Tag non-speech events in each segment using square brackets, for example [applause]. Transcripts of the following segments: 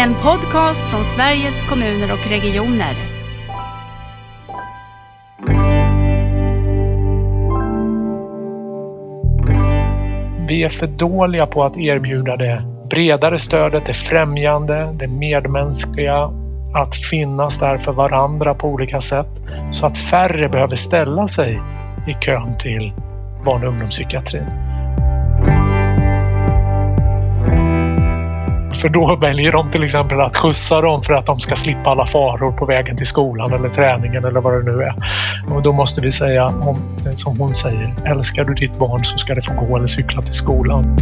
En podcast från Sveriges kommuner och regioner. Vi är för dåliga på att erbjuda det bredare stödet, det främjande, det medmänskliga, att finnas där för varandra på olika sätt så att färre behöver ställa sig i kön till barn och ungdomspsykiatrin. För då väljer de till exempel att skjutsa dem för att de ska slippa alla faror på vägen till skolan eller träningen eller vad det nu är. Och då måste vi säga, om, som hon säger, älskar du ditt barn så ska det få gå eller cykla till skolan.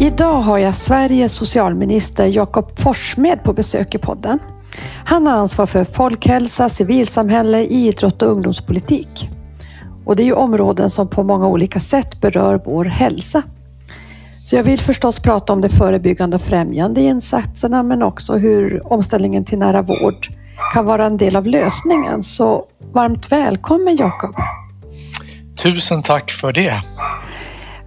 Idag har jag Sveriges socialminister Jakob Forssmed på besök i podden. Han har ansvar för folkhälsa, civilsamhälle, idrott och ungdomspolitik. Och det är ju områden som på många olika sätt berör vår hälsa. Så jag vill förstås prata om de förebyggande och främjande insatserna men också hur omställningen till nära vård kan vara en del av lösningen. Så varmt välkommen Jakob! Tusen tack för det!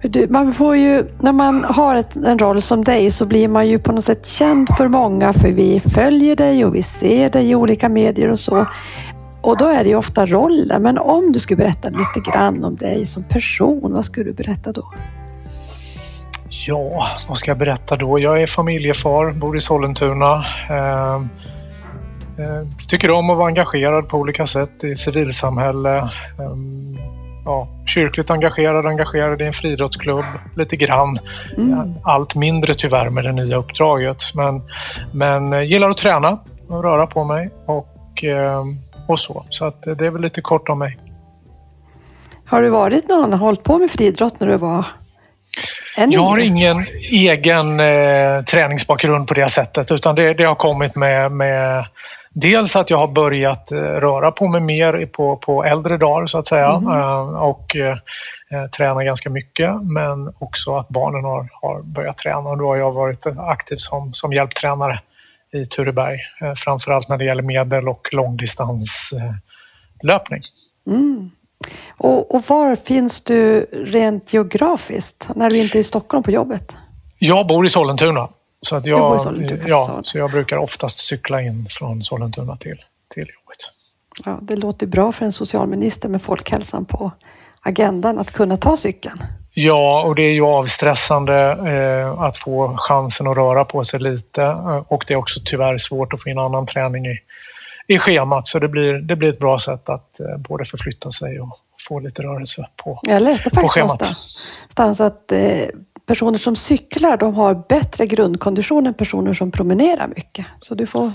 Du, man får ju, när man har ett, en roll som dig så blir man ju på något sätt känd för många för vi följer dig och vi ser dig i olika medier och så. Och då är det ju ofta rollen. Men om du skulle berätta lite grann om dig som person, vad skulle du berätta då? Ja, vad ska jag berätta då? Jag är familjefar, bor i Sollentuna. Eh, eh, tycker om att vara engagerad på olika sätt i civilsamhälle. Eh, ja, kyrkligt engagerad, engagerad i en friidrottsklubb lite grann. Mm. Allt mindre tyvärr med det nya uppdraget. Men, men eh, gillar att träna och röra på mig och, och så. Så att det är väl lite kort om mig. Har du varit någon, hållit på med friidrott när du var en Jag har ingen egen eh, träningsbakgrund på det sättet utan det, det har kommit med, med Dels att jag har börjat eh, röra på mig mer på, på äldre dagar så att säga mm. och eh, träna ganska mycket men också att barnen har, har börjat träna och då har jag varit aktiv som, som hjälptränare i Tureberg framförallt när det gäller medel och långdistanslöpning. Mm. Och, och, var finns du rent geografiskt när du inte är i Stockholm på jobbet? Jag bor i Sollentuna. Så, att jag, ja, så jag brukar oftast cykla in från Sollentuna till, till jobbet. Ja, det låter bra för en socialminister med folkhälsan på agendan att kunna ta cykeln. Ja, och det är ju avstressande eh, att få chansen att röra på sig lite eh, och det är också tyvärr svårt att få in annan träning i, i schemat så det blir, det blir ett bra sätt att eh, både förflytta sig och få lite rörelse på, Jag läste faktiskt någonstans att eh, personer som cyklar de har bättre grundkondition än personer som promenerar mycket. Så du får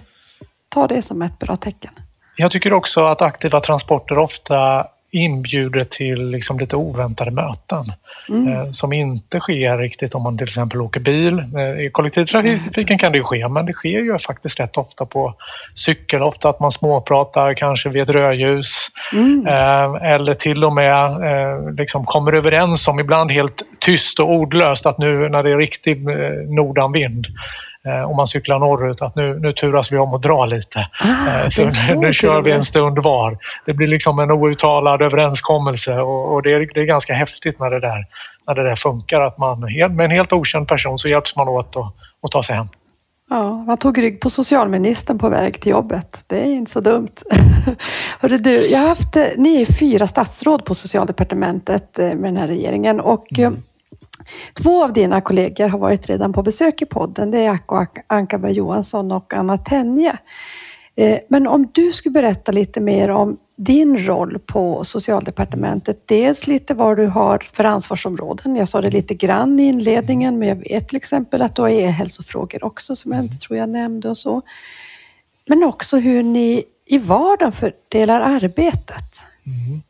ta det som ett bra tecken. Jag tycker också att aktiva transporter ofta inbjuder till liksom lite oväntade möten mm. eh, som inte sker riktigt om man till exempel åker bil. Eh, I kollektivtrafiken kan det ske, men det sker ju faktiskt rätt ofta på cykel. Ofta att man småpratar kanske vid ett rödljus mm. eh, eller till och med eh, liksom kommer överens om, ibland helt tyst och ordlöst, att nu när det är riktig eh, nordanvind om man cyklar norrut att nu, nu turas vi om att dra lite. Ah, eh, så nu, nu kör vi en stund var. Det blir liksom en outtalad överenskommelse och, och det, är, det är ganska häftigt när det där, när det där funkar. Att man med en helt okänd person så hjälps man åt att, att ta sig hem. Ja, man tog rygg på socialministern på väg till jobbet. Det är inte så dumt. [laughs] Hörru du, jag har haft, eh, ni är fyra statsråd på socialdepartementet med den här regeringen och mm. Två av dina kollegor har varit redan på besök i podden. Det är Acko Ankarberg Johansson och Anna Tenje. Eh, men om du skulle berätta lite mer om din roll på Socialdepartementet. Dels lite vad du har för ansvarsområden. Jag sa det lite grann i inledningen, men jag vet till exempel att du har e-hälsofrågor också, som jag inte tror jag nämnde och så. Men också hur ni i vardagen fördelar arbetet. Mm.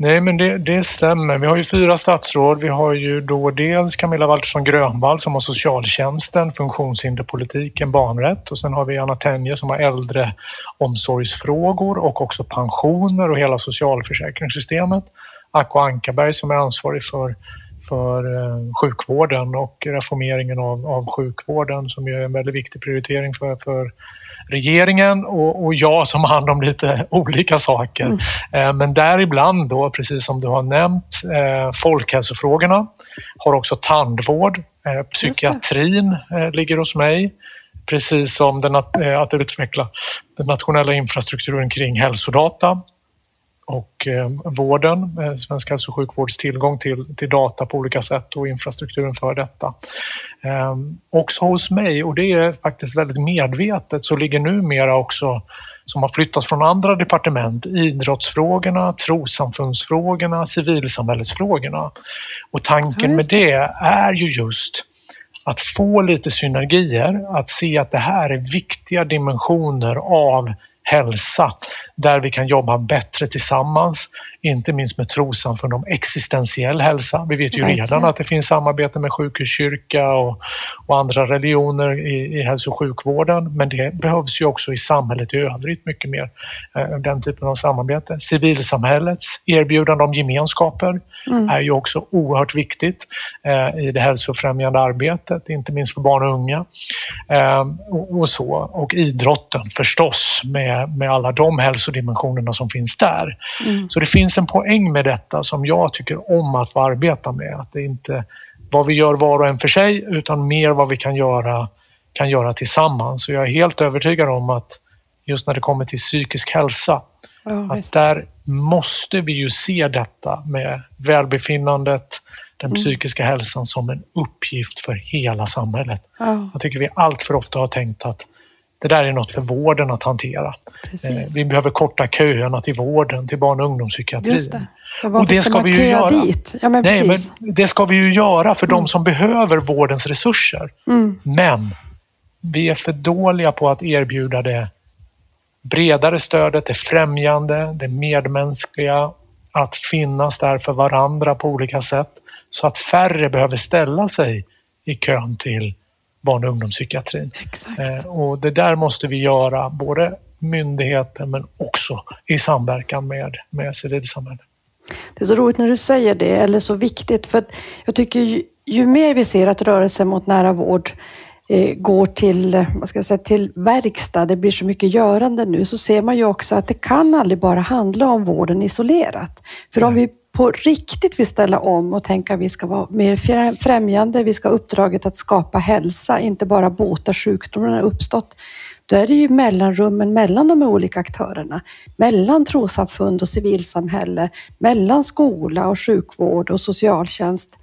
Nej, men det, det, stämmer. Vi har ju fyra statsråd. Vi har ju då dels Camilla Waltersson Grönvall som har socialtjänsten, funktionshinderpolitiken, barnrätt och sen har vi Anna Tenje som har äldreomsorgsfrågor och också pensioner och hela socialförsäkringssystemet. Acko Ankarberg som är ansvarig för, för eh, sjukvården och reformeringen av, av sjukvården som är en väldigt viktig prioritering för, för regeringen och, och jag som har hand om lite [laughs] olika saker. Mm. Eh, men däribland då, precis som du har nämnt, eh, folkhälsofrågorna, har också tandvård, eh, psykiatrin ligger hos mig. Precis som den, att utveckla den nationella infrastrukturen kring hälsodata och eh, vården, eh, svensk hälso och sjukvårds tillgång till, till data på olika sätt och infrastrukturen för detta. Eh, också hos mig, och det är faktiskt väldigt medvetet, så ligger numera också som har flyttats från andra departement, idrottsfrågorna, trossamfundsfrågorna, civilsamhällesfrågorna. Och tanken med det är ju just att få lite synergier, att se att det här är viktiga dimensioner av hälsa där vi kan jobba bättre tillsammans, inte minst med trossamfund om existentiell hälsa. Vi vet ju Verkligen. redan att det finns samarbete med sjukhuskyrka och, och andra religioner i, i hälso och sjukvården, men det behövs ju också i samhället i övrigt mycket mer, eh, den typen av samarbete. Civilsamhällets erbjudande om gemenskaper mm. är ju också oerhört viktigt eh, i det hälsofrämjande arbetet, inte minst för barn och unga. Eh, och, och, så. Och idrotten förstås med, med alla de hälsodimensionerna som finns där. Mm. Så det finns en poäng med detta som jag tycker om att få arbeta med. Att det inte vad vi gör var och en för sig utan mer vad vi kan göra, kan göra tillsammans. Så jag är helt övertygad om att just när det kommer till psykisk hälsa Ja, att där måste vi ju se detta med välbefinnandet, den mm. psykiska hälsan som en uppgift för hela samhället. Ja. Jag tycker vi allt för ofta har tänkt att det där är något för vården att hantera. Precis. Eh, vi behöver korta köerna till vården, till barn och ungdomspsykiatrin. Det. Och det ska vi ju göra. Dit? Ja, men Nej, men det ska vi ju göra för mm. de som behöver vårdens resurser. Mm. Men vi är för dåliga på att erbjuda det bredare stödet, det främjande, det medmänskliga, att finnas där för varandra på olika sätt så att färre behöver ställa sig i kön till barn och ungdomspsykiatrin. Exakt. Eh, och det där måste vi göra, både myndigheten men också i samverkan med, med civilsamhället. Det är så roligt när du säger det, eller så viktigt, för jag tycker ju, ju mer vi ser att rörelsen mot nära vård Eh, går till, vad ska jag säga, till verkstad, det blir så mycket görande nu, så ser man ju också att det kan aldrig bara handla om vården isolerat. För om vi på riktigt vill ställa om och tänka att vi ska vara mer främjande, vi ska ha uppdraget att skapa hälsa, inte bara bota sjukdomarna uppstått, då är det ju mellanrummen mellan de olika aktörerna, mellan trossamfund och civilsamhälle, mellan skola och sjukvård och socialtjänst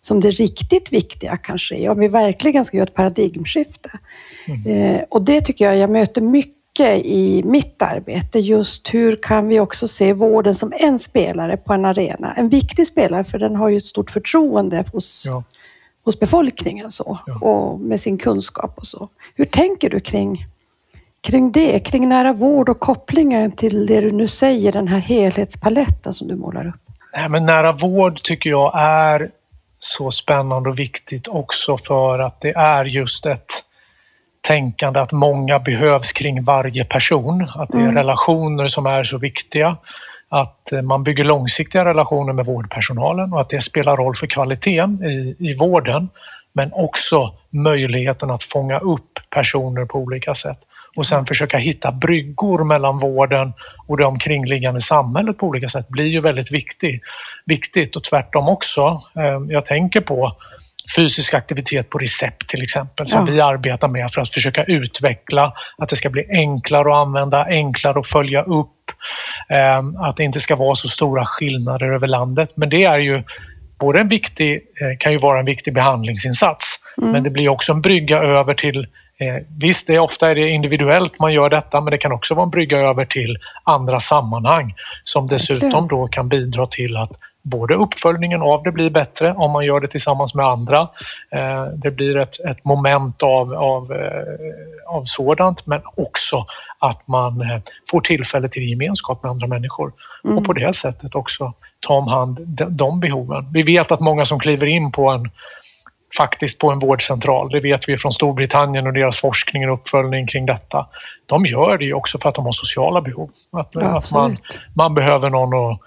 som det riktigt viktiga kan ske, om vi verkligen ska göra ett paradigmskifte. Mm. Eh, och det tycker jag jag möter mycket i mitt arbete, just hur kan vi också se vården som en spelare på en arena? En viktig spelare, för den har ju ett stort förtroende hos, ja. hos befolkningen så, ja. och med sin kunskap och så. Hur tänker du kring, kring det, kring nära vård och kopplingen till det du nu säger, den här helhetspaletten som du målar upp? Nej, men nära vård tycker jag är så spännande och viktigt också för att det är just ett tänkande att många behövs kring varje person. Att det är mm. relationer som är så viktiga. Att man bygger långsiktiga relationer med vårdpersonalen och att det spelar roll för kvaliteten i, i vården. Men också möjligheten att fånga upp personer på olika sätt och sen försöka hitta bryggor mellan vården och det omkringliggande samhället på olika sätt blir ju väldigt viktigt. viktigt och tvärtom också. Eh, jag tänker på fysisk aktivitet på recept till exempel som ja. vi arbetar med för att försöka utveckla, att det ska bli enklare att använda, enklare att följa upp, eh, att det inte ska vara så stora skillnader över landet. Men det är ju både en viktig, eh, kan ju vara en viktig behandlingsinsats, mm. men det blir också en brygga över till Eh, visst, det är ofta är det individuellt man gör detta men det kan också vara en brygga över till andra sammanhang som dessutom då kan bidra till att både uppföljningen av det blir bättre om man gör det tillsammans med andra. Eh, det blir ett, ett moment av, av, eh, av sådant men också att man får tillfälle till gemenskap med andra människor mm. och på det sättet också ta om hand de behoven. Vi vet att många som kliver in på en faktiskt på en vårdcentral. Det vet vi från Storbritannien och deras forskning och uppföljning kring detta. De gör det ju också för att de har sociala behov. Att, ja, att man, man behöver någon att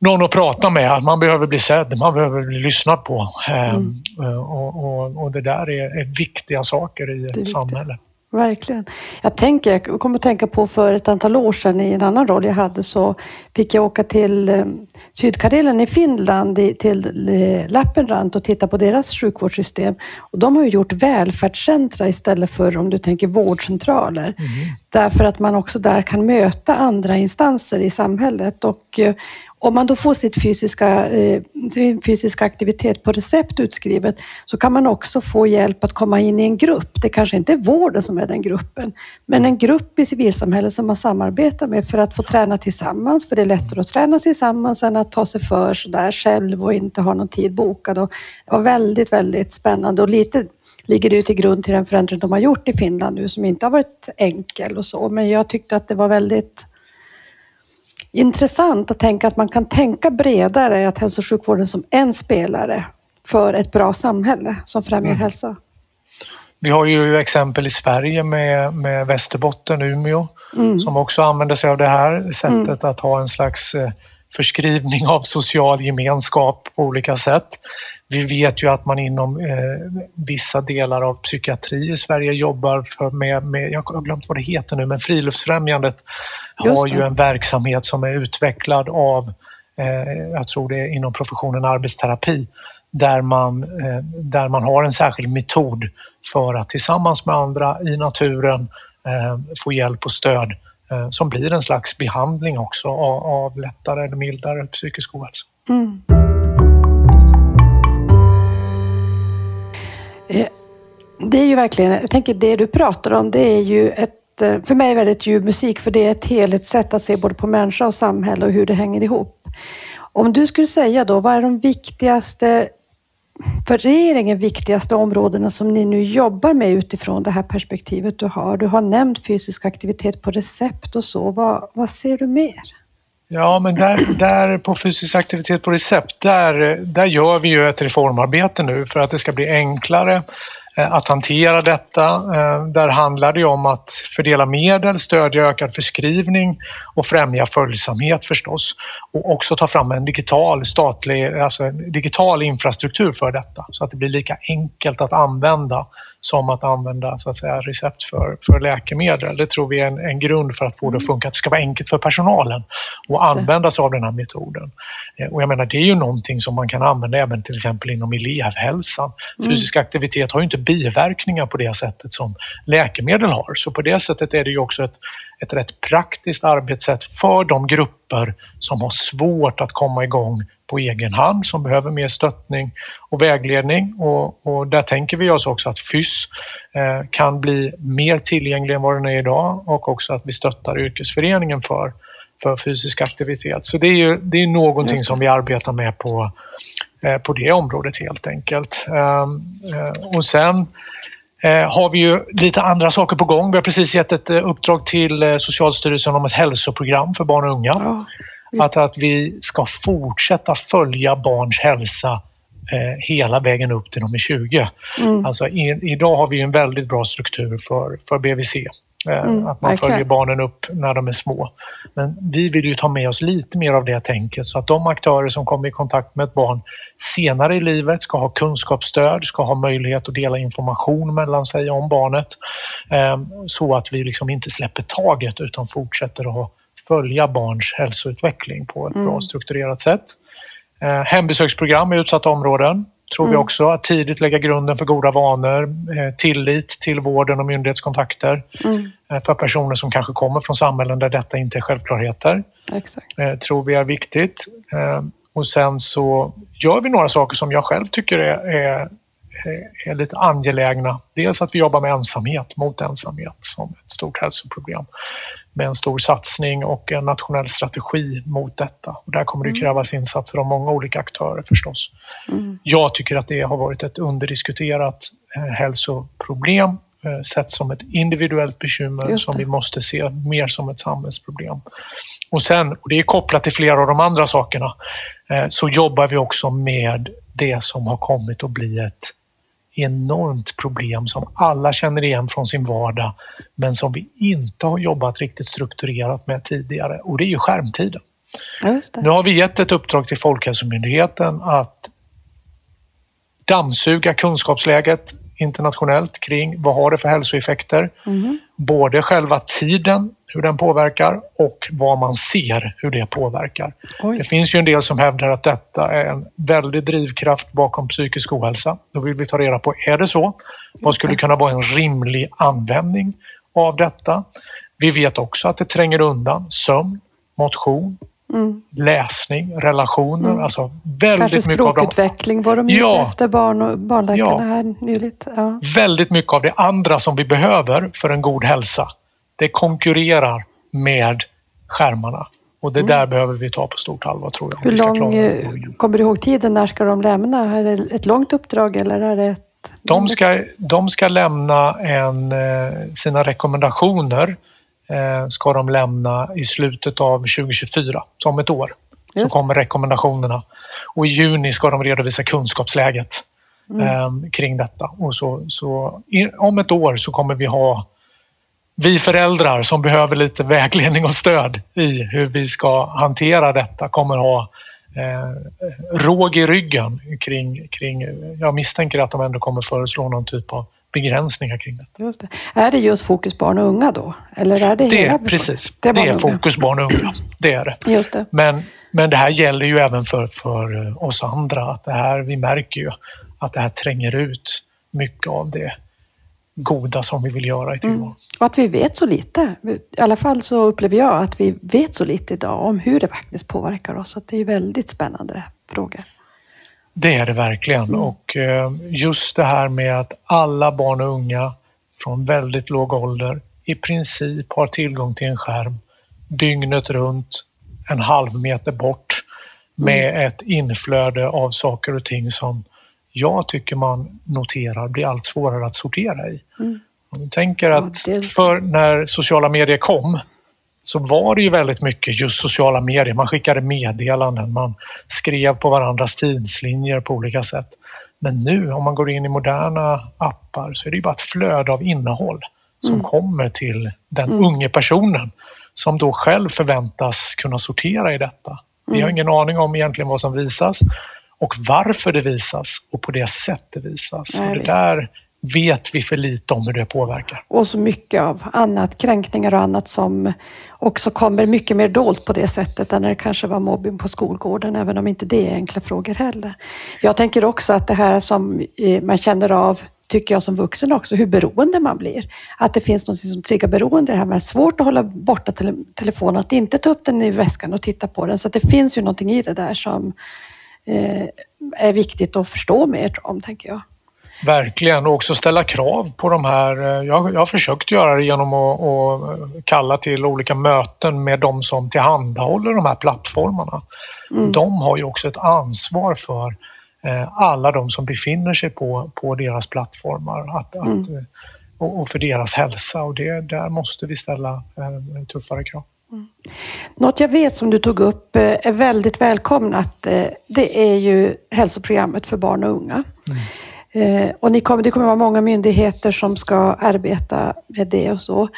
någon att prata med, att man behöver bli sedd, man behöver bli lyssnad på. Mm. Och, och, och, det där är, är viktiga saker i ett samhälle. Verkligen. Jag, tänker, jag kommer att tänka på för ett antal år sedan i en annan roll jag hade så fick jag åka till eh, Sydkarelen i Finland, till eh, Lappenrant och titta på deras sjukvårdssystem. Och de har ju gjort välfärdscentra istället för, om du tänker vårdcentraler. Mm. Därför att man också där kan möta andra instanser i samhället. Och eh, om man då får sitt fysiska, eh, sin fysiska aktivitet på recept utskrivet så kan man också få hjälp att komma in i en grupp. Det kanske inte är vården som är den gruppen, men en grupp i civilsamhället som man samarbetar med för att få träna tillsammans. För det är lättare att träna tillsammans än att ta sig för sådär själv och inte ha någon tid bokad. Och det var väldigt, väldigt spännande och lite ligger det till grund till den förändring de har gjort i Finland nu som inte har varit enkel och så. Men jag tyckte att det var väldigt intressant att tänka att man kan tänka bredare, att hälso och sjukvården som en spelare för ett bra samhälle som främjar mm. hälsa. Vi har ju exempel i Sverige med, med Västerbotten, Umeå, mm. som också använder sig av det här sättet mm. att ha en slags eh, förskrivning av social gemenskap på olika sätt. Vi vet ju att man inom eh, vissa delar av psykiatri i Sverige jobbar med, med, jag har glömt vad det heter nu, men Friluftsfrämjandet har ju en verksamhet som är utvecklad av, eh, jag tror det är inom professionen arbetsterapi, där man, eh, där man har en särskild metod för att tillsammans med andra i naturen eh, få hjälp och stöd som blir en slags behandling också av, lättare eller mildare psykisk ohälsa. Mm. Det är ju verkligen, jag tänker det du pratar om, det är ju ett Eh, för mig väldigt ljuv musik, för det är ett helhetssätt att se både på människa och samhälle och hur det hänger ihop. Om du skulle säga då, vad är de viktigaste, för regeringen viktigaste områdena som ni nu jobbar med utifrån det här perspektivet du har? Du har nämnt fysisk aktivitet på recept och så. Vad, vad ser du mer? Ja, men där, där på fysisk aktivitet på recept, där, där gör vi ju ett reformarbete nu för att det ska bli enklare Eh, att hantera detta. Eh, där handlar det om att fördela medel, stödja ökad förskrivning och främja följsamhet förstås. Och också ta fram en digital statlig, alltså en digital infrastruktur för detta så att det blir lika enkelt att använda som att använda så att säga, recept för, för läkemedel. Det tror vi är en, en grund för att få det att mm. funka. Att det ska vara enkelt för personalen att använda sig av den här metoden. Eh, och jag menar, det är ju någonting som man kan använda även till exempel inom elevhälsan. Mm. Fysisk aktivitet har ju inte biverkningar på det sättet som läkemedel har. Så på det sättet är det ju också ett, ett rätt praktiskt arbetssätt för de grupper som har svårt att komma igång på egen hand som behöver mer stöttning och vägledning. Och, och där tänker vi oss också att FYSS eh, kan bli mer tillgänglig än vad den är idag och också att vi stöttar yrkesföreningen för, för fysisk aktivitet. Så det är ju det är någonting som vi arbetar med på, eh, på det området helt enkelt. Ehm, eh, och sen har vi ju lite andra saker på gång. Vi har precis gett ett eh, uppdrag till eh, Socialstyrelsen om ett hälsoprogram för barn och unga. Ja. Att, att vi ska fortsätta följa barns hälsa eh, hela vägen upp till de är 20. Mm. Alltså, i, idag har vi en väldigt bra struktur för, för BVC. Eh, mm, att man verkligen. följer barnen upp när de är små. Men vi vill ju ta med oss lite mer av det tänket så att de aktörer som kommer i kontakt med ett barn senare i livet ska ha kunskapsstöd, ska ha möjlighet att dela information mellan sig om barnet eh, så att vi liksom inte släpper taget utan fortsätter att följa barns hälsoutveckling på ett mm. bra strukturerat sätt. Eh, hembesöksprogram i utsatta områden tror mm. vi också. Att tidigt lägga grunden för goda vanor, eh, tillit till vården och myndighetskontakter mm. eh, för personer som kanske kommer från samhällen där detta inte är självklarheter. Exakt. Eh, tror vi är viktigt. Och sen så gör vi några saker som jag själv tycker är, är, är lite angelägna. Dels att vi jobbar med ensamhet, mot ensamhet som ett stort hälsoproblem med en stor satsning och en nationell strategi mot detta. Och där kommer det mm. krävas insatser av många olika aktörer förstås. Mm. Jag tycker att det har varit ett underdiskuterat eh, hälsoproblem eh, sett som ett individuellt bekymmer som vi måste se mer som ett samhällsproblem. Och sen, och det är kopplat till flera av de andra sakerna, eh, så jobbar vi också med det som har kommit att bli ett enormt problem som alla känner igen från sin vardag men som vi inte har jobbat riktigt strukturerat med tidigare och det är ju skärmtiden. Nu har vi gett ett uppdrag till Folkhälsomyndigheten att dammsuga kunskapsläget internationellt kring vad har det för hälsoeffekter. Mm. Både själva tiden, hur den påverkar och vad man ser hur det påverkar. Oj. Det finns ju en del som hävdar att detta är en väldig drivkraft bakom psykisk ohälsa. Då vill vi ta reda på, är det så? Vad skulle kunna vara en rimlig användning av detta? Vi vet också att det tränger undan sömn, motion, Mm. läsning, relationer. Mm. Alltså väldigt Kanske språkutveckling var de ja. ute efter, barn och barnläkarna ja. här nyligt. Ja. Väldigt mycket av det andra som vi behöver för en god hälsa, det konkurrerar med skärmarna. Och det mm. där behöver vi ta på stort allvar tror jag. Hur lång, eh, kommer du ihåg tiden? När ska de lämna? Är det ett långt uppdrag eller är det ett... De ska, de ska lämna en, eh, sina rekommendationer ska de lämna i slutet av 2024, så om ett år. Just. Så kommer rekommendationerna. Och i juni ska de redovisa kunskapsläget mm. eh, kring detta. Och så, så om ett år så kommer vi ha vi föräldrar som behöver lite vägledning och stöd i hur vi ska hantera detta kommer ha eh, råg i ryggen kring, kring... Jag misstänker att de ändå kommer föreslå någon typ av begränsningar kring detta. Just det. Är det just fokus barn och unga då? Eller är det, det hela Precis, det är, det är fokus barn och unga. Det är det. Just det. Men, men det här gäller ju även för, för eh, oss andra. Att det här, vi märker ju att det här tränger ut mycket av det goda som vi vill göra i tillvaron. Mm. Och att vi vet så lite. I alla fall så upplever jag att vi vet så lite idag om hur det faktiskt påverkar oss. Så det är väldigt spännande frågor. Det är det verkligen mm. och eh, just det här med att alla barn och unga från väldigt låg ålder i princip har tillgång till en skärm dygnet runt, en halv meter bort med mm. ett inflöde av saker och ting som jag tycker man noterar blir allt svårare att sortera i. Mm. Om du tänker att för när sociala medier kom så var det ju väldigt mycket just sociala medier. Man skickade meddelanden, man skrev på varandras tidslinjer på olika sätt. Men nu om man går in i moderna appar så är det ju bara ett flöde av innehåll som mm. kommer till den mm. unge personen som då själv förväntas kunna sortera i detta. Vi har mm. ingen aning om egentligen vad som visas och varför det visas och på det sätt det visas. Och det där vet vi för lite om hur det påverkar. Och så mycket av annat, kränkningar och annat som också kommer mycket mer dolt på det sättet än när det kanske var mobbing på skolgården, även om inte det är enkla frågor heller. Jag tänker också att det här som eh, man känner av tycker jag som vuxen också, hur beroende man blir. Att det finns något som triggar beroende. Det här med svårt att hålla borta tele telefonen, att inte ta upp den i väskan och titta på den. Så det finns ju någonting i det där som eh, är viktigt att förstå mer om, tänker jag. Verkligen, och också ställa krav på de här. Eh, jag, jag har försökt göra det genom att, att, kalla till olika möten med de som tillhandahåller de här plattformarna. Mm. De har ju också ett ansvar för eh, alla de som befinner sig på, på deras plattformar att, mm. att, eh, och för deras hälsa och det, där måste vi ställa tuffare krav. Mm. Något jag vet som du tog upp är väldigt välkomnat. Det är ju hälsoprogrammet för barn och unga. Mm. Eh, och ni kommer, det kommer vara många myndigheter som ska arbeta med det och så.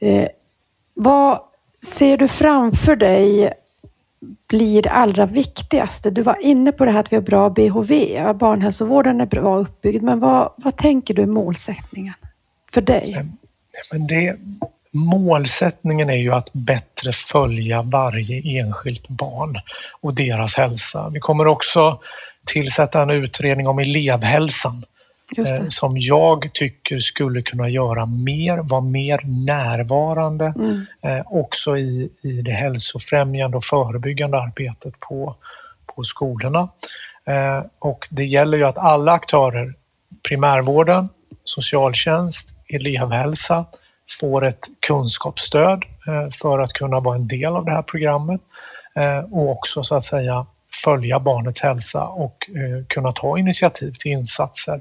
Eh, vad ser du framför dig blir det allra viktigaste? Du var inne på det här att vi har bra BHV, barnhälsovården är bra uppbyggd, men vad, vad tänker du är målsättningen för dig? Men det, målsättningen är ju att bättre följa varje enskilt barn och deras hälsa. Vi kommer också tillsätta en utredning om elevhälsan eh, som jag tycker skulle kunna göra mer, vara mer närvarande mm. eh, också i, i det hälsofrämjande och förebyggande arbetet på, på skolorna. Eh, och det gäller ju att alla aktörer, primärvården, socialtjänst, elevhälsa, får ett kunskapsstöd för att kunna vara en del av det här programmet och också så att säga följa barnets hälsa och eh, kunna ta initiativ till insatser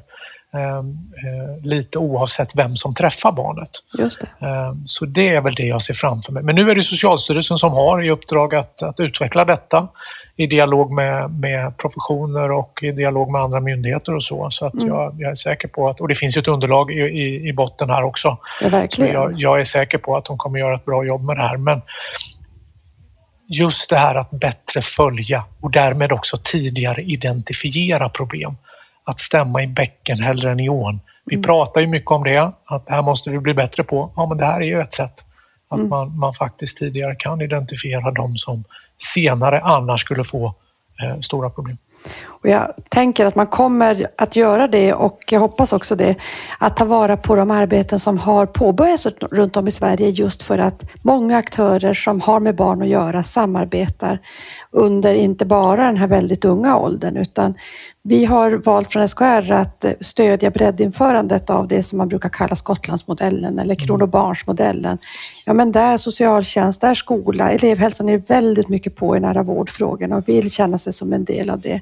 ehm, eh, lite oavsett vem som träffar barnet. Just det. Ehm, så det är väl det jag ser framför mig. Men nu är det Socialstyrelsen som har i uppdrag att, att utveckla detta i dialog med, med professioner och i dialog med andra myndigheter och så. Så att mm. jag, jag, är säker på att, och det finns ju ett underlag i, i, i botten här också. Ja, verkligen. Jag, jag, är säker på att de kommer göra ett bra jobb med det här. Men just det här att bättre följa och därmed också tidigare identifiera problem. Att stämma i bäcken hellre än i ån. Vi mm. pratar ju mycket om det, att det här måste vi bli bättre på. Ja, men det här är ju ett sätt. Att mm. man, man faktiskt tidigare kan identifiera de som senare annars skulle få eh, stora problem. Och jag tänker att man kommer att göra det och jag hoppas också det, att ta vara på de arbeten som har påbörjats runt om i Sverige just för att många aktörer som har med barn att göra samarbetar under inte bara den här väldigt unga åldern utan vi har valt från SKR att stödja breddinförandet av det som man brukar kalla Skottlandsmodellen eller mm. Kronobarnsmodellen. Ja, men där socialtjänst, där skola, elevhälsan är väldigt mycket på i nära vårdfrågorna och vill känna sig som en del av det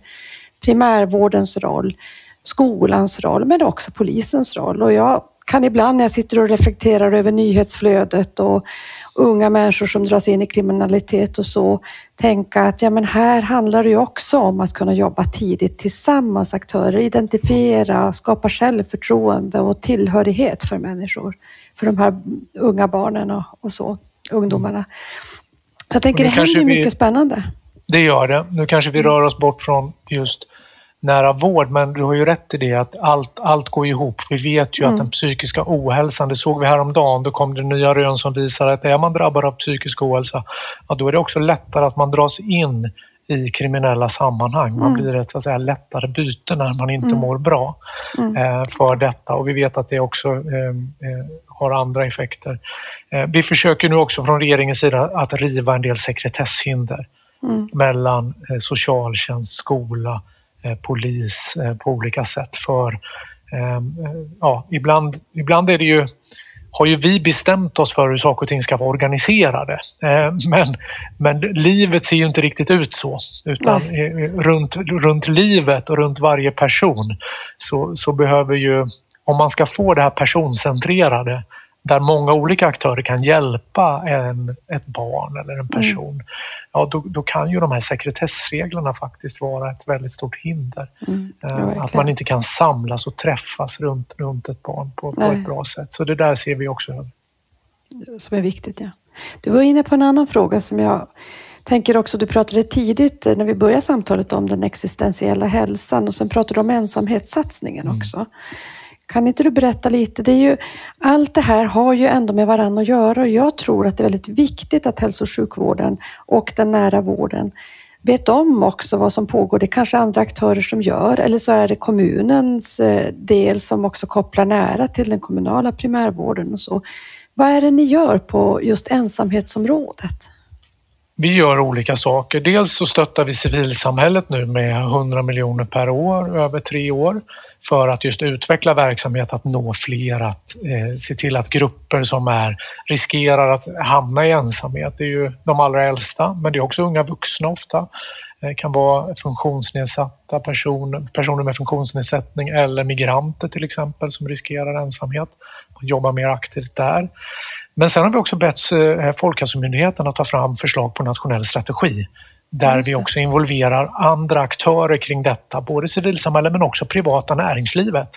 primärvårdens roll, skolans roll, men också polisens roll. Och jag kan ibland när jag sitter och reflekterar över nyhetsflödet och unga människor som dras in i kriminalitet och så, tänka att ja, men här handlar det ju också om att kunna jobba tidigt tillsammans, aktörer, identifiera, skapa självförtroende och tillhörighet för människor, för de här unga barnen och, och så, ungdomarna. Jag tänker det händer vi... mycket spännande. Det gör det. Nu kanske vi rör oss bort från just nära vård, men du har ju rätt i det att allt, allt går ihop. Vi vet ju mm. att den psykiska ohälsan, det såg vi häromdagen, då kom det nya rön som visar att är man drabbad av psykisk ohälsa, ja, då är det också lättare att man dras in i kriminella sammanhang. Man mm. blir ett så att säga, lättare byte när man inte mm. mår bra mm. eh, för detta och vi vet att det också eh, eh, har andra effekter. Eh, vi försöker nu också från regeringens sida att riva en del sekretesshinder mm. mellan eh, socialtjänst, skola, polis eh, på olika sätt. För ja, ibland, ibland är det ju har ju vi bestämt oss för hur saker och ting ska vara organiserade. Men, men livet ser ju inte riktigt ut så. Utan runt, runt livet och runt varje person så, så behöver ju, om man ska få det här personcentrerade där många olika aktörer kan hjälpa en, ett barn eller en mm. person, mm. ja då, då, kan ju de här sekretessreglerna faktiskt vara ett väldigt stort hinder. Mm. Ja, att man inte kan samlas och träffas runt, runt ett barn på, på ett bra sätt. Så det där ser vi också över. Som är viktigt, ja. Du var inne på en annan fråga som jag tänker också, du pratade tidigt när vi började samtalet om den existentiella hälsan och sen pratade du om ensamhetssatsningen mm. också. Kan inte du berätta lite? Det är ju, allt det här har ju ändå med varandra att göra och jag tror att det är väldigt viktigt att hälso och sjukvården och den nära vården vet om också vad som pågår. Det är kanske andra aktörer som gör eller så är det kommunens eh, del som också kopplar nära till den kommunala primärvården och så. Vad är det ni gör på just ensamhetsområdet? Vi gör olika saker. Dels så stöttar vi civilsamhället nu med 100 miljoner per år över tre år för att just utveckla verksamhet, att nå fler, att eh, se till att grupper som är, riskerar att hamna i ensamhet, det är ju de allra äldsta, men det är också unga vuxna ofta. Det kan vara funktionsnedsatta personer, personer med funktionsnedsättning eller migranter till exempel som riskerar ensamhet. Man jobbar mer aktivt där. Men sen har vi också bett eh, Folkhälsomyndigheten att ta fram förslag på nationell strategi där vi också involverar andra aktörer kring detta, både civilsamhället men också privata näringslivet.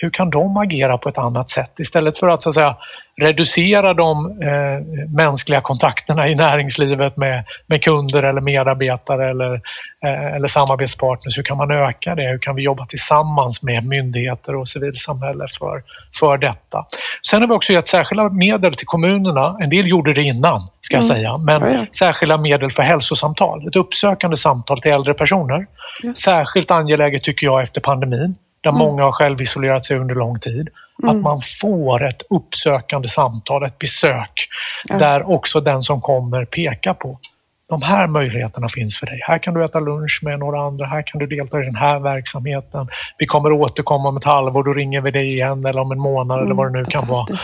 Hur kan de agera på ett annat sätt istället för att, så att säga, reducera de eh, mänskliga kontakterna i näringslivet med, med kunder eller medarbetare eller, eh, eller samarbetspartners. Hur kan man öka det? Hur kan vi jobba tillsammans med myndigheter och civilsamhälle för, för detta? Sen har vi också gett särskilda medel till kommunerna. En del gjorde det innan, ska jag mm. säga, men ja, ja. särskilda medel för hälsosamtal. Ett uppsökande samtal till äldre personer. Ja. Särskilt angeläget tycker jag efter pandemin där mm. många har självisolerat sig under lång tid. Mm. Att man får ett uppsökande samtal, ett besök ja. där också den som kommer pekar på de här möjligheterna finns för dig. Här kan du äta lunch med några andra, här kan du delta i den här verksamheten. Vi kommer återkomma om ett halvår, då ringer vi dig igen eller om en månad mm, eller vad det nu kan vara.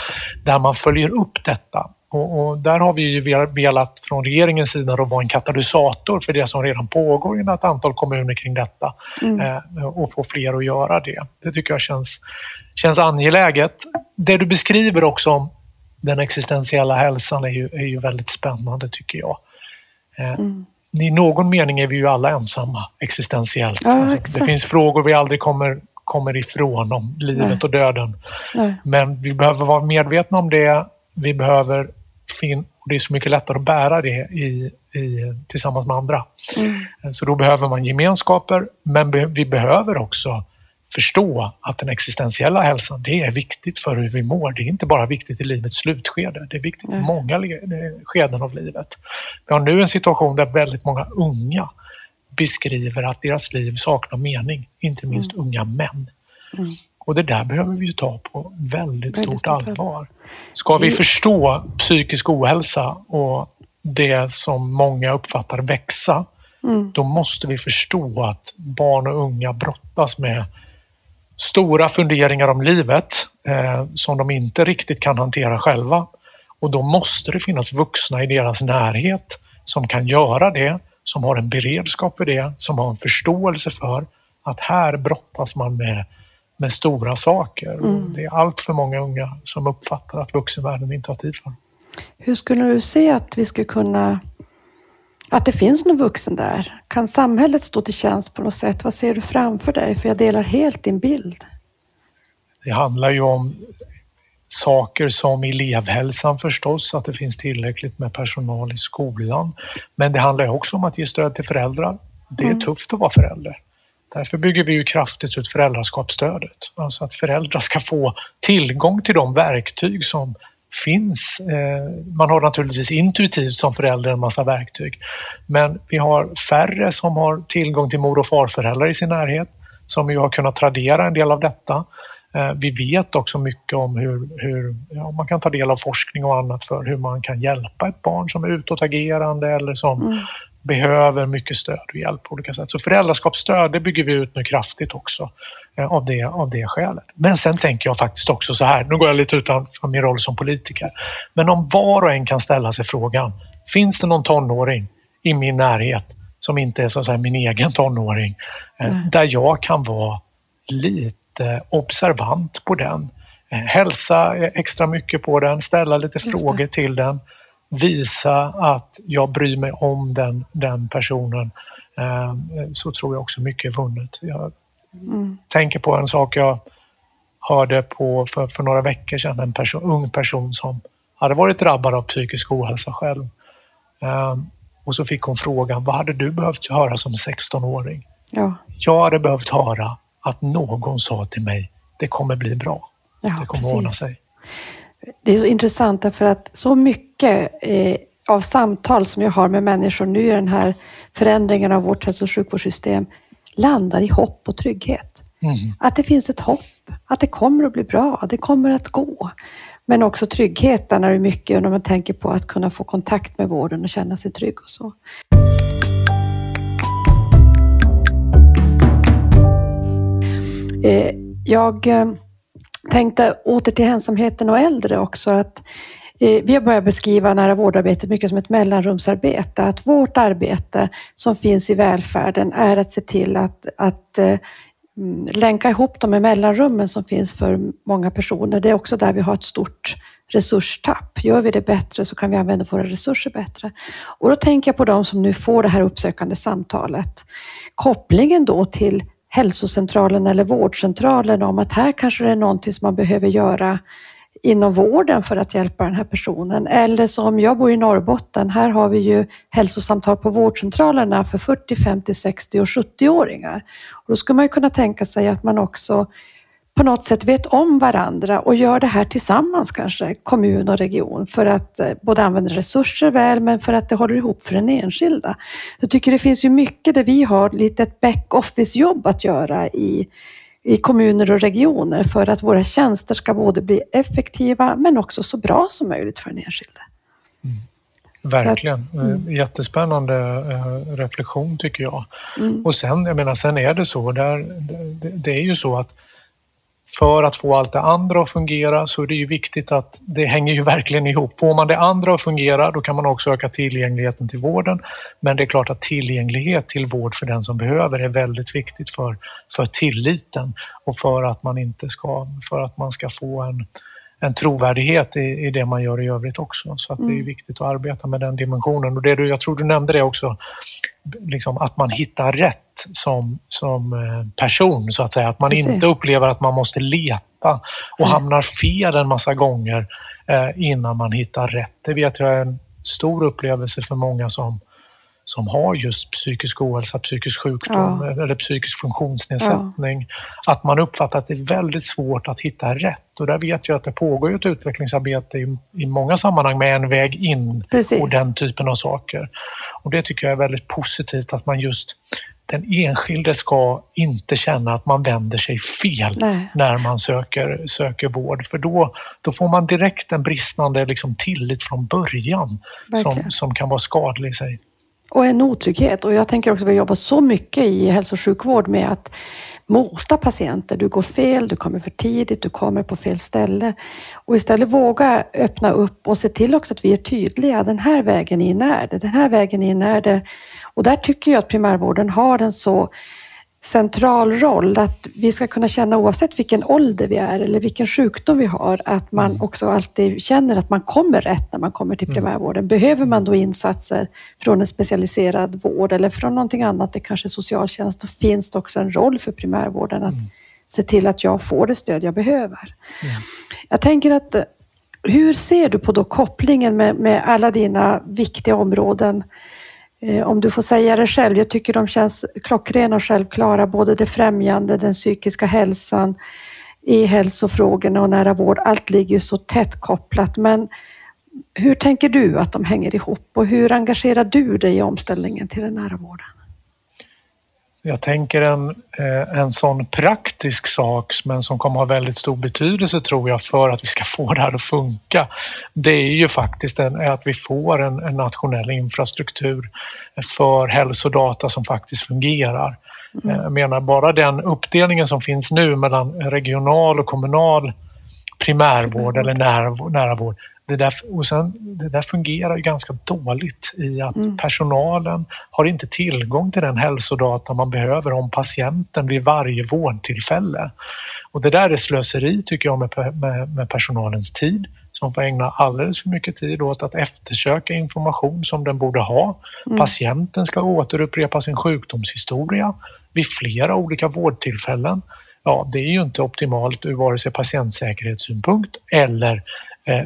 Där man följer upp detta. Och, och, där har vi ju velat från regeringens sida vara en katalysator för det som redan pågår i ett antal kommuner kring detta mm. eh, och få fler att göra det. Det tycker jag känns, känns angeläget. Det du beskriver också om den existentiella hälsan är ju, är ju väldigt spännande tycker jag. Eh, mm. I någon mening är vi ju alla ensamma existentiellt. Ja, alltså, det finns frågor vi aldrig kommer, kommer ifrån om livet Nej. och döden. Nej. Men vi behöver vara medvetna om det. Vi behöver fin det är så mycket lättare att bära det i, i, tillsammans med andra. Mm. Så då behöver man gemenskaper, men vi behöver också förstå att den existentiella hälsan, det är viktigt för hur vi mår. Det är inte bara viktigt i livets slutskede, det är viktigt i många skeden av livet. Vi har nu en situation där väldigt många unga beskriver att deras liv saknar mening, inte minst mm. unga män. Mm. Och det där behöver vi ta på väldigt stort, stort allvar. Ska vi förstå psykisk ohälsa och det som många uppfattar växa, mm. då måste vi förstå att barn och unga brottas med stora funderingar om livet eh, som de inte riktigt kan hantera själva. Och då måste det finnas vuxna i deras närhet som kan göra det, som har en beredskap för det, som har en förståelse för att här brottas man med, med stora saker. Mm. Det är allt för många unga som uppfattar att vuxenvärlden inte har tid för. Hur skulle du se att vi skulle kunna att det finns någon vuxen där? Kan samhället stå till tjänst på något sätt? Vad ser du framför dig? För jag delar helt din bild. Det handlar ju om saker som elevhälsan förstås, att det finns tillräckligt med personal i skolan. Men det handlar också om att ge stöd till föräldrar. Det är mm. tufft att vara förälder. Därför bygger vi ju kraftigt ut föräldraskapsstödet. Alltså att föräldrar ska få tillgång till de verktyg som finns. Eh, man har naturligtvis intuitivt som förälder en massa verktyg. Men vi har färre som har tillgång till mor och farföräldrar i sin närhet som ju har kunnat tradera en del av detta. Eh, vi vet också mycket om hur, hur ja, man kan ta del av forskning och annat för hur man kan hjälpa ett barn som är utåtagerande eller som mm behöver mycket stöd och hjälp på olika sätt. Så föräldraskapsstöd det bygger vi ut nu kraftigt också eh, av det, av det skälet. Men sen tänker jag faktiskt också så här, nu går jag lite utanför min roll som politiker, men om var och en kan ställa sig frågan, finns det någon tonåring i min närhet som inte är så att säga min egen tonåring, mm. där jag kan vara lite observant på den. Eh, hälsa extra mycket på den, ställa lite frågor till den, visa att jag bryr mig om den, den personen. Eh, så tror jag också mycket är vunnet. Jag mm. tänker på en sak jag hörde på för, för några veckor sedan, en person, ung person som hade varit drabbad av psykisk ohälsa själv. Um, och så fick hon frågan, vad hade du behövt höra som 16-åring? Ja. Jag hade behövt höra att någon sa till mig, det kommer bli bra. Ja, det kommer precis. ordna sig. Det är så intressant därför att så mycket eh, av samtal som jag har med människor nu i den här förändringen av vårt hälso och sjukvårdssystem landar i hopp och trygghet. Mm. Att det finns ett hopp, att det kommer att bli bra, det kommer att gå. Men också tryggheten är mycket när man tänker på att kunna få kontakt med vården och känna sig trygg och så. Eh, jag eh, tänkte åter till ensamheten och äldre också att eh, vi har börjat beskriva nära vårdarbetet mycket som ett mellanrumsarbete. Att vårt arbete som finns i välfärden är att se till att, att eh, mm, länka ihop de här mellanrummen som finns för många personer. Det är också där vi har ett stort resurstapp. Gör vi det bättre så kan vi använda våra resurser bättre. Och då tänker jag på de som nu får det här uppsökande samtalet. Kopplingen då till hälsocentralen eller vårdcentralen om att här kanske det är någonting som man behöver göra inom vården för att hjälpa den här personen. Eller som jag bor i Norrbotten, här har vi ju hälsosamtal på vårdcentralerna för 40, 50, 60 och 70-åringar. Och då ska man ju kunna tänka sig att man också på något sätt vet om varandra och gör det här tillsammans kanske, kommun och region, för att eh, både använda resurser väl, men för att det håller ihop för den enskilda. Jag tycker det finns ju mycket där vi har lite ett back-office-jobb att göra i, i kommuner och regioner för att våra tjänster ska både bli effektiva men också så bra som möjligt för den enskilde. Mm. Verkligen. Att, mm. Eh, jättespännande eh, reflektion tycker jag. Mm. Och sen, jag menar, sen är det så, där, det, det är ju så att för att få allt det andra att fungera så är det ju viktigt att det hänger ju verkligen ihop. Får man det andra att fungera då kan man också öka tillgängligheten till vården. Men det är klart att tillgänglighet till vård för den som behöver är väldigt viktigt för, för tilliten och för att man inte ska, för att man ska få en, en trovärdighet i, i det man gör i övrigt också. Så att det är Mm. viktigt att arbeta med den dimensionen. Och det du, jag tror du nämnde det också, liksom att man hittar rätt som, som eh, person så att säga. Att man inte upplever att man måste leta och Nej. hamnar fel en massa gånger eh, innan man hittar rätt. Det vet jag är en stor upplevelse för många som, som har just psykisk ohälsa, psykisk sjukdom Ja. eller psykisk funktionsnedsättning. Att man uppfattar att det är väldigt svårt att hitta rätt. Och där vet jag att det pågår ett utvecklingsarbete i, i många sammanhang med en väg in Precis. och den typen av saker. Och det tycker jag är väldigt positivt att man just den enskilde ska inte känna att man vänder sig fel Nej. när man söker, söker vård. För då, då får man direkt en bristande liksom, tillit från början som, som kan vara skadlig i sig. Och en otrygghet. Och jag tänker också att vi jobbar så mycket i hälso och sjukvård med att mota patienter. Du går fel, du kommer för tidigt, du kommer på fel ställe. Och istället våga öppna upp och se till också att vi är tydliga. Den här vägen in är det, den här vägen in är det. Och där tycker jag att primärvården har en så central roll att vi ska kunna känna oavsett vilken ålder vi är eller vilken sjukdom vi har att man också alltid känner att man kommer rätt när man kommer till primärvården. Behöver man då insatser från en specialiserad vård eller från någonting annat, det kanske är socialtjänst, då finns det också en roll för primärvården att se till att jag får det stöd jag behöver. Jag tänker att eh, hur ser du på då kopplingen med, med alla dina viktiga områden Eh, om du får säga det själv, jag tycker de känns klockrena och självklara, både det främjande, den psykiska hälsan, e-hälsofrågorna och nära vård. Allt ligger ju så tätt kopplat. Men hur tänker du att de hänger ihop och hur engagerar du dig i omställningen till den nära vården? Jag tänker en, eh, en sån praktisk sak men som kommer ha väldigt stor betydelse tror jag för att vi ska få det här att funka. Det är ju faktiskt en, att vi får en, en nationell infrastruktur för hälsodata som faktiskt fungerar. Eh, Jag menar bara den uppdelningen som finns nu mellan regional och kommunal primärvård eller nära, nära vård. Det där, och sen, det där fungerar ju ganska dåligt i att personalen har inte tillgång till den hälsodata man behöver om patienten vid varje vårdtillfälle. Och det där är slöseri tycker jag med, med, med personalens tid som får ägna alldeles för mycket tid åt att eftersöka information som den borde ha. Patienten ska återupprepa sin sjukdomshistoria vid flera olika vårdtillfällen. Ja, det är ju inte optimalt ur vare sig patientsäkerhetssynpunkt eller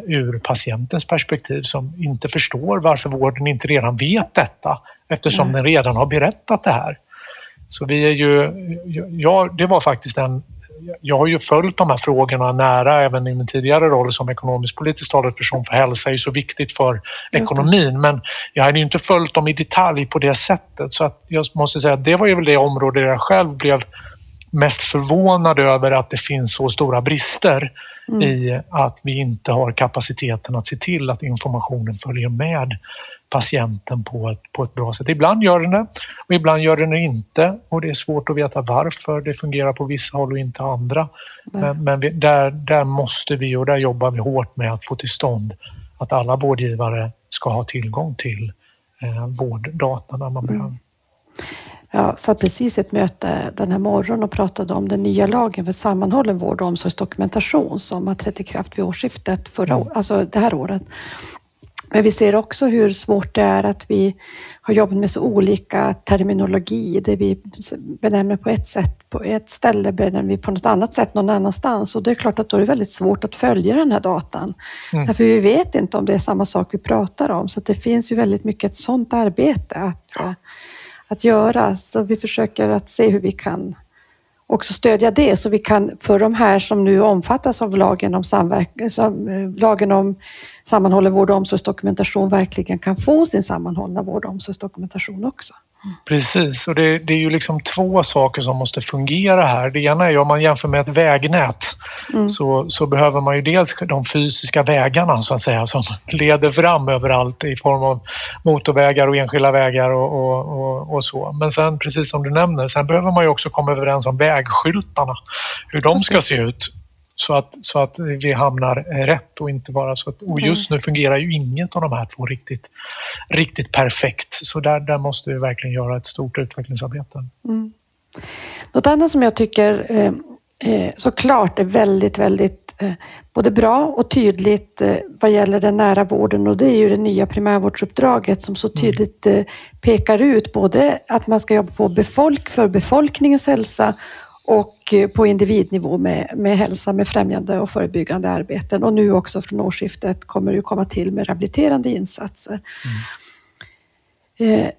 ur patientens perspektiv som inte förstår varför vården inte redan vet detta eftersom den redan har berättat det här. Så vi är ju, ja, det var faktiskt en jag har ju följt de här frågorna nära även i min tidigare roll som ekonomisk-politisk talesperson för hälsa är ju så viktigt för ekonomin men jag hade ju inte följt dem i detalj på det sättet. Så att jag måste säga att det var ju väl det område där jag själv blev mest förvånad över att det finns så stora brister i att vi inte har kapaciteten att se till att informationen följer med patienten på ett, på ett bra sätt. Ibland gör den det och ibland gör den det inte och det är svårt att veta varför det fungerar på vissa håll och inte andra. Men, men vi, där, där måste vi och där jobbar vi hårt med att få till stånd att alla vårdgivare ska ha tillgång till eh, vårddata när man behöver. Jag satt precis i ett möte den här morgonen och pratade om den nya lagen för sammanhållen vård och omsorgsdokumentation som har trätt i kraft vid årsskiftet, förra, Mm. alltså det här året. Men vi ser också hur svårt det är att vi har jobbat med så olika terminologi. Det vi benämner på ett sätt på ett ställe benämner vi på något annat sätt någon annanstans. Och det är klart att då är det väldigt svårt att följa den här datan. Mm. Därför vi vet inte om det är samma sak vi pratar om. Så det finns ju väldigt mycket ett sådant arbete att, eh, att göra. Så vi försöker att se hur vi kan också stödja det så vi kan för de här som nu omfattas av lagen om, eh, lagen om sammanhållen vård och omsorgsdokumentation verkligen kan få sin sammanhållna vård och omsorgsdokumentation också. Precis, och det, det är ju liksom två saker som måste fungera här. Det ena är ju om man jämför med ett vägnät så, så behöver man ju dels de fysiska vägarna så att säga som leder fram överallt i form av motorvägar och enskilda vägar och, och, och, och så. Men sen precis som du nämner, sen behöver man ju också komma överens om vägskyltarna, hur de ska se ut så att, så att vi hamnar rätt och inte bara så att... Och just nu fungerar ju inget av de här två riktigt, riktigt perfekt. Så där, där måste vi verkligen göra ett stort utvecklingsarbete. Något annat som jag tycker eh, eh, såklart är väldigt, väldigt eh, både bra och tydligt eh, vad gäller den nära vården och det är ju det nya primärvårdsuppdraget som så mm. tydligt mm. pekar ut både att man ska jobba på befolk, för befolkningens hälsa och på individnivå med, med hälsa, med främjande och förebyggande arbeten. Och nu också från årsskiftet kommer det komma till med rehabiliterande insatser. Mm. Eh,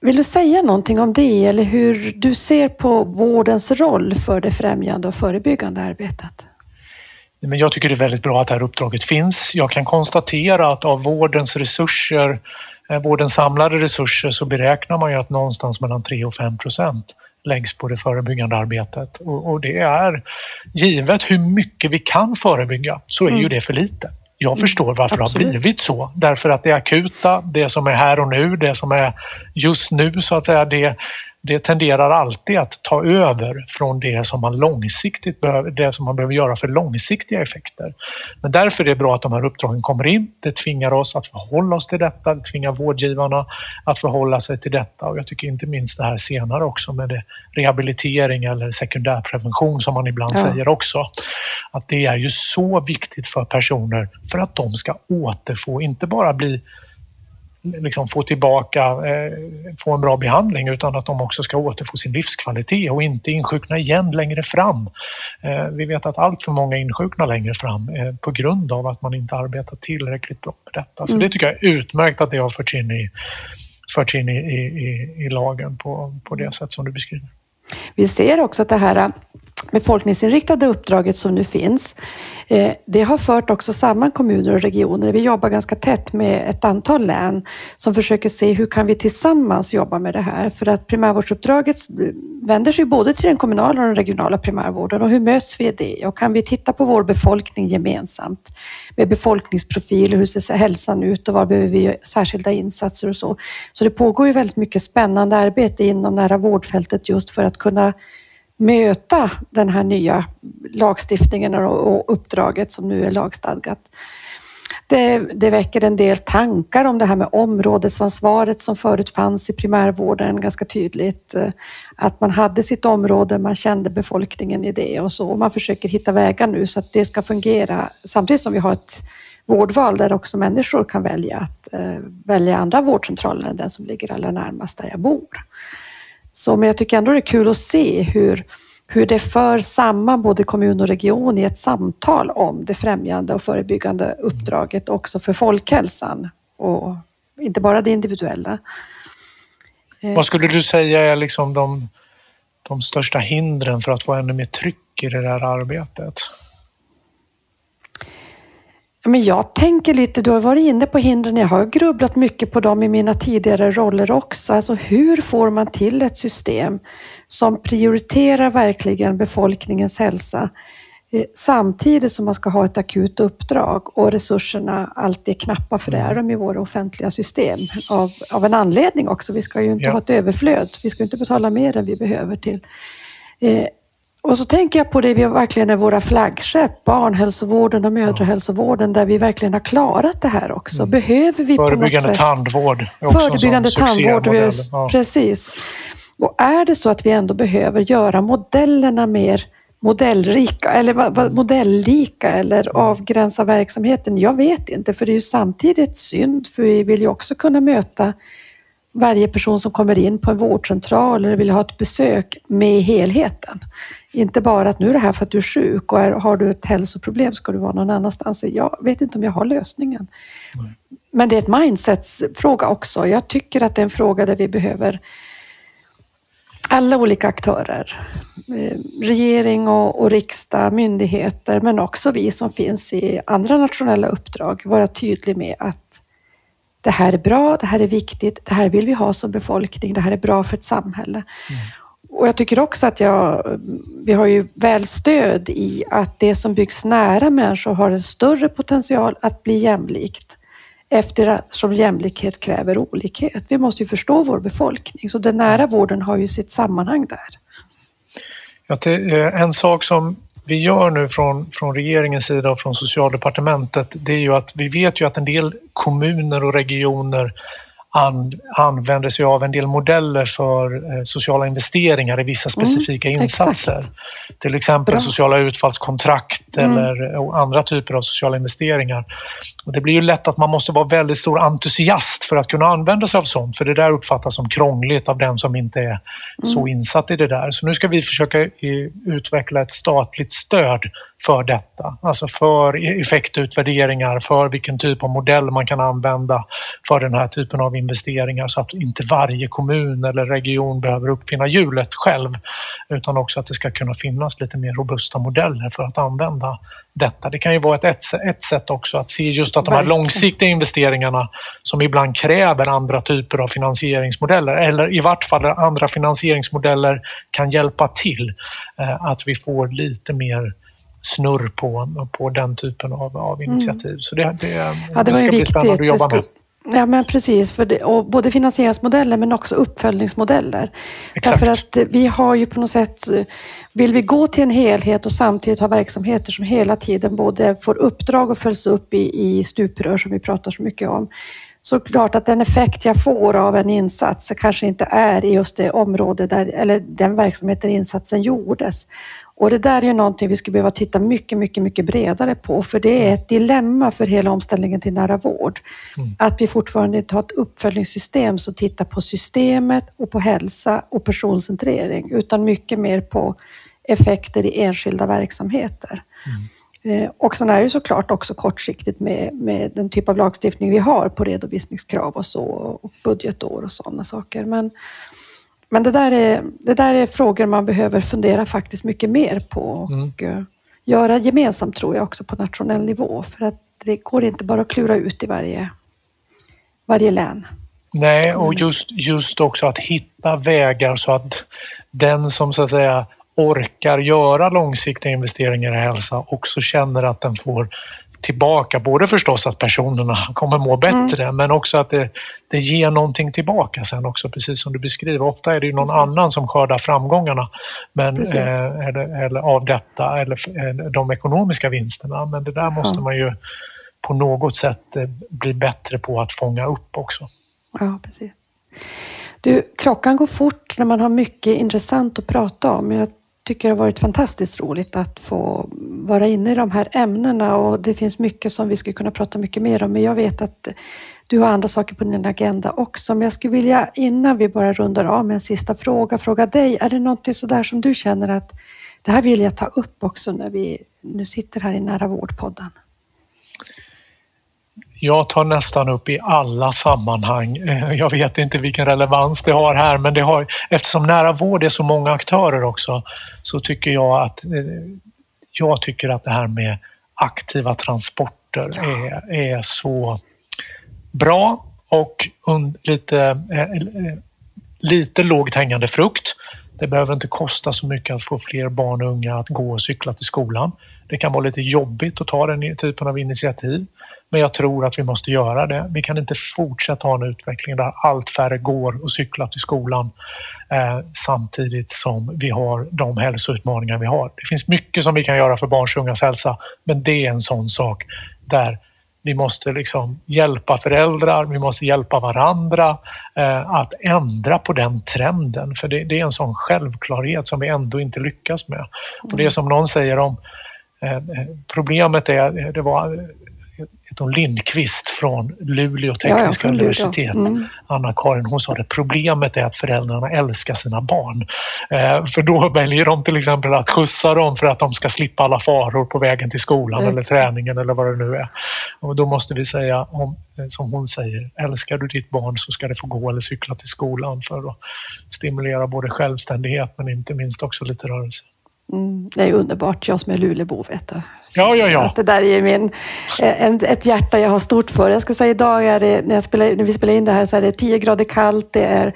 vill du säga någonting om det eller hur du ser på vårdens roll för det främjande och förebyggande arbetet? Men jag tycker det är väldigt bra att det här uppdraget finns. Jag kan konstatera att av vårdens resurser, eh, vårdens samlade resurser så beräknar man ju att någonstans mellan 3 och 5 procent läggs på det förebyggande arbetet och, och, det är givet hur mycket vi kan förebygga så är mm. ju det för lite. Jag mm, förstår varför Absolut. det har blivit så. Därför att det akuta, det som är här och nu, det som är just nu så att säga, det, det tenderar alltid att ta över från det som man långsiktigt behöver, det som man behöver göra för långsiktiga effekter. Men därför är det bra att de här uppdragen kommer in. Det tvingar oss att förhålla oss till detta, det tvingar vårdgivarna att förhålla sig till detta och jag tycker inte minst det här senare också med det rehabilitering eller sekundärprevention som man ibland ja. säger också. Att det är ju så viktigt för personer för att de ska återfå, inte bara bli liksom få tillbaka, eh, få en bra behandling utan att de också ska återfå sin livskvalitet och inte insjukna igen längre fram. Eh, vi vet att allt för många insjuknar längre fram eh, på grund av att man inte arbetar tillräckligt bra med detta. Så mm. det tycker jag är utmärkt att det har förts in i, förts in i, i, i lagen på, på det sätt som du beskriver. Vi ser också att det här befolkningsinriktade uppdraget som nu finns, eh, det har fört också samman kommuner och regioner. Vi jobbar ganska tätt med ett antal län som försöker se hur kan vi tillsammans jobba med det här? För att primärvårdsuppdraget vänder sig både till den kommunala och den regionala primärvården och hur möts vi i det? Och kan vi titta på vår befolkning gemensamt med befolkningsprofiler, hur ser hälsan ut och var behöver vi särskilda insatser och så. Så det pågår ju väldigt mycket spännande arbete inom nära vårdfältet just för att kunna möta den här nya lagstiftningen och uppdraget som nu är lagstadgat. Det, det, väcker en del tankar om det här med områdesansvaret som förut fanns i primärvården ganska tydligt. Eh, att man hade sitt område, man kände befolkningen i det och så. Man försöker hitta vägar nu så att det ska fungera samtidigt som vi har ett vårdval där också människor kan välja att eh, välja andra vårdcentraler än den som ligger allra närmast där jag bor. Så, men jag tycker ändå det är kul att se hur, hur det för samman både kommun och region i ett samtal om det främjande och förebyggande uppdraget också för folkhälsan och inte bara det individuella. Eh, Vad skulle du säga är liksom de, de största hindren för att få ännu mer tryck i det här arbetet? Men jag tänker lite, du har varit inne på hindren, jag har grubblat mycket på dem i mina tidigare roller också. Alltså hur får man till ett system som prioriterar verkligen befolkningens hälsa eh, samtidigt som man ska ha ett akut uppdrag och resurserna alltid är knappa, för det är de i våra offentliga system av, av en anledning också. Vi ska ju inte ja. ha ett överflöd, vi ska inte betala mer än vi behöver till. Och så tänker jag på det vi verkligen är våra flaggskepp, barnhälsovården och mödrahälsovården, där vi verkligen har klarat det här också. Mm. Behöver vi Förebyggande på något sätt... tandvård. Förebyggande tandvård, ja. precis. Och är det så att vi ändå behöver göra modellerna mer modellrika eller modelllika eller avgränsa verksamheten? Jag vet inte, för det är ju samtidigt synd, för vi vill ju också kunna möta varje person som kommer in på en vårdcentral eller vill ha ett besök med helheten. Inte bara att nu är det här för att du är sjuk och är, har du ett hälsoproblem ska du vara någon annanstans. Jag vet inte om jag har lösningen. Nej. Men det är ett mindsetsfråga också. Jag tycker att det är en fråga där vi behöver alla olika aktörer. Eh, regering och, och riksdag, myndigheter, men också vi som finns i andra nationella uppdrag vara tydliga med att det här är bra, det här är viktigt, det här vill vi ha som befolkning, det här är bra för ett samhälle. Mm. Och jag tycker också att jag, vi har ju väl stöd i att det som byggs nära människor har en större potential att bli jämlikt eftersom jämlikhet kräver olikhet. Vi måste ju förstå vår befolkning, så den nära vården har ju sitt sammanhang där. Ja, en sak som vi gör nu från, från regeringens sida och från socialdepartementet det är ju att vi vet ju att en del kommuner och regioner an, använder sig av en del modeller för eh, sociala investeringar i vissa mm, specifika mm, insatser. Exakt. Till exempel Bra. sociala utfallskontrakt mm. eller och andra typer av sociala investeringar. Och det blir ju lätt att man måste vara väldigt stor entusiast för att kunna använda sig av sånt för det där uppfattas som krångligt av den som inte är mm. så insatt i det där. Så nu ska vi försöka utveckla ett statligt stöd för detta. Alltså för effektutvärderingar, för vilken typ av modell man kan använda för den här typen av investeringar så att inte varje kommun eller region behöver uppfinna hjulet själv utan också att det ska kunna finnas lite mer robusta modeller för att använda detta. Det kan ju vara ett, ett, sätt också att se just att de här långsiktiga investeringarna som ibland kräver andra typer av finansieringsmodeller eller i vart fall andra finansieringsmodeller kan hjälpa till eh, att vi får lite mer snurr på, på den typen av, av mm. initiativ. Mm. Så det, det, ja, det, det ska bli spännande att jobba med. Ja, men precis. För det, och både finansieringsmodeller men också uppföljningsmodeller. Exakt. Därför att vi har ju på något sätt, vill vi gå till en helhet och samtidigt ha verksamheter som hela tiden både får uppdrag och följs upp i, i stuprör som vi pratar så mycket om. Så klart att den effekt jag får av en insats kanske inte är i just det område där, eller den verksamhet där insatsen gjordes. Och det där är ju någonting vi skulle behöva titta mycket, mycket, mycket bredare på, för det är ett dilemma för hela omställningen till nära vård. Mm. Att vi fortfarande inte har ett uppföljningssystem som tittar på systemet och på hälsa och personcentrering, utan mycket mer på effekter i enskilda verksamheter. Mm. Eh, och sen är det såklart också kortsiktigt med, med den typ av lagstiftning vi har på redovisningskrav och så, och budgetår och sådana saker. Men men det där, är, det där är frågor man behöver fundera faktiskt mycket mer på och mm. Eh, göra gemensamt tror jag också på nationell nivå. För att det går inte bara att klura ut i varje, varje län. Nej, och just, just också att hitta vägar så att den som så att säga orkar göra långsiktiga investeringar i hälsa också känner att den får tillbaka. Både förstås att personerna kommer må bättre mm. men också att det, det ger någonting tillbaka sen också precis som du beskriver. Ofta är det ju någon precis. annan som skördar framgångarna men, eh, eller, eller, av detta eller eh, de ekonomiska vinsterna. Men det där måste ja. man ju på något sätt eh, bli bättre på att fånga upp också. Ja, precis. Du, klockan går fort när man har mycket intressant att prata om. Jag tycker det har varit fantastiskt roligt att få vara inne i de här ämnena och det finns mycket som vi skulle kunna prata mycket mer om. Men jag vet att du har andra saker på din agenda också. Men jag skulle vilja, innan vi bara rundar av med en sista fråga, fråga dig. Är det någonting sådär som du känner att det här vill jag ta upp också när vi nu sitter här i Nära vårdpodden? Jag tar nästan upp i alla sammanhang. Eh, jag vet inte vilken relevans det har här men det har, eftersom nära vård är så många aktörer också så tycker jag att, eh, jag tycker att det här med aktiva transporter ja. är, är så bra och lite, eh, lite lågt hängande frukt. Det behöver inte kosta så mycket att få fler barn och unga att gå och cykla till skolan. Det kan vara lite jobbigt att ta den typen av initiativ. Men jag tror att vi måste göra det. Vi kan inte fortsätta ha en utveckling där allt färre går och cyklar till skolan eh, samtidigt som vi har de hälsoutmaningar vi har. Det finns mycket som vi kan göra för barns och ungas hälsa men det är en sån sak där vi måste liksom hjälpa föräldrar, vi måste hjälpa varandra eh, att ändra på den trenden för det, det, är en sån självklarhet som vi ändå inte lyckas med. Och det är som någon säger om eh, problemet är, det var heter hon Lindqvist från Luleå tekniska ja, universitet. Mm. Anna-Karin, hon sa det problemet är att föräldrarna älskar sina barn. Eh, för då väljer de till exempel att skjutsa dem för att de ska slippa alla faror på vägen till skolan Exakt. eller träningen eller vad det nu är. Och då måste vi säga, om, eh, som hon säger, älskar du ditt barn så ska det få gå eller cykla till skolan för att stimulera både självständighet men inte minst också lite rörelse. Mm, det är underbart, jag som är Lulebo vet du. Ja, ja, ja. Att det där är min, eh, en, ett hjärta jag har stort för. Jag ska säga idag är det, när, spelar, när vi spelar in det här så är det 10 grader kallt, det är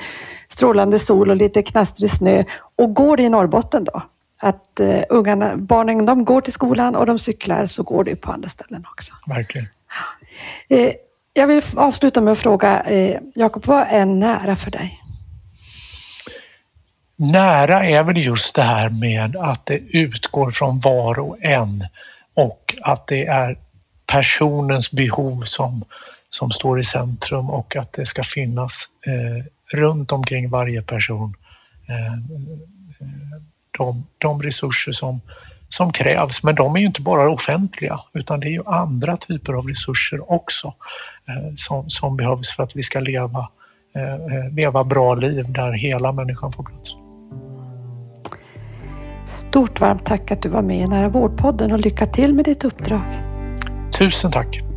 strålande sol och lite knastrig snö. Och går det i Norrbotten då, att uh, ungarna, barnen de går till skolan och de cyklar så går det på andra ställen också. Verkligen. Uh, jag vill avsluta med att fråga, uh, Jakob, vad är nära för dig? Nära är väl just det här med att det utgår från var och en och att det är personens behov som, som står i centrum och att det ska finnas eh, runt omkring varje person eh, de, de resurser som, som krävs. Men de är ju inte bara offentliga utan det är ju andra typer av resurser också eh, som, som behövs för att vi ska leva, eh, eh leva bra liv där hela människan får plats. Stort varmt tack att du var med i Nära vårdpodden och lycka till med ditt uppdrag. Tusen tack!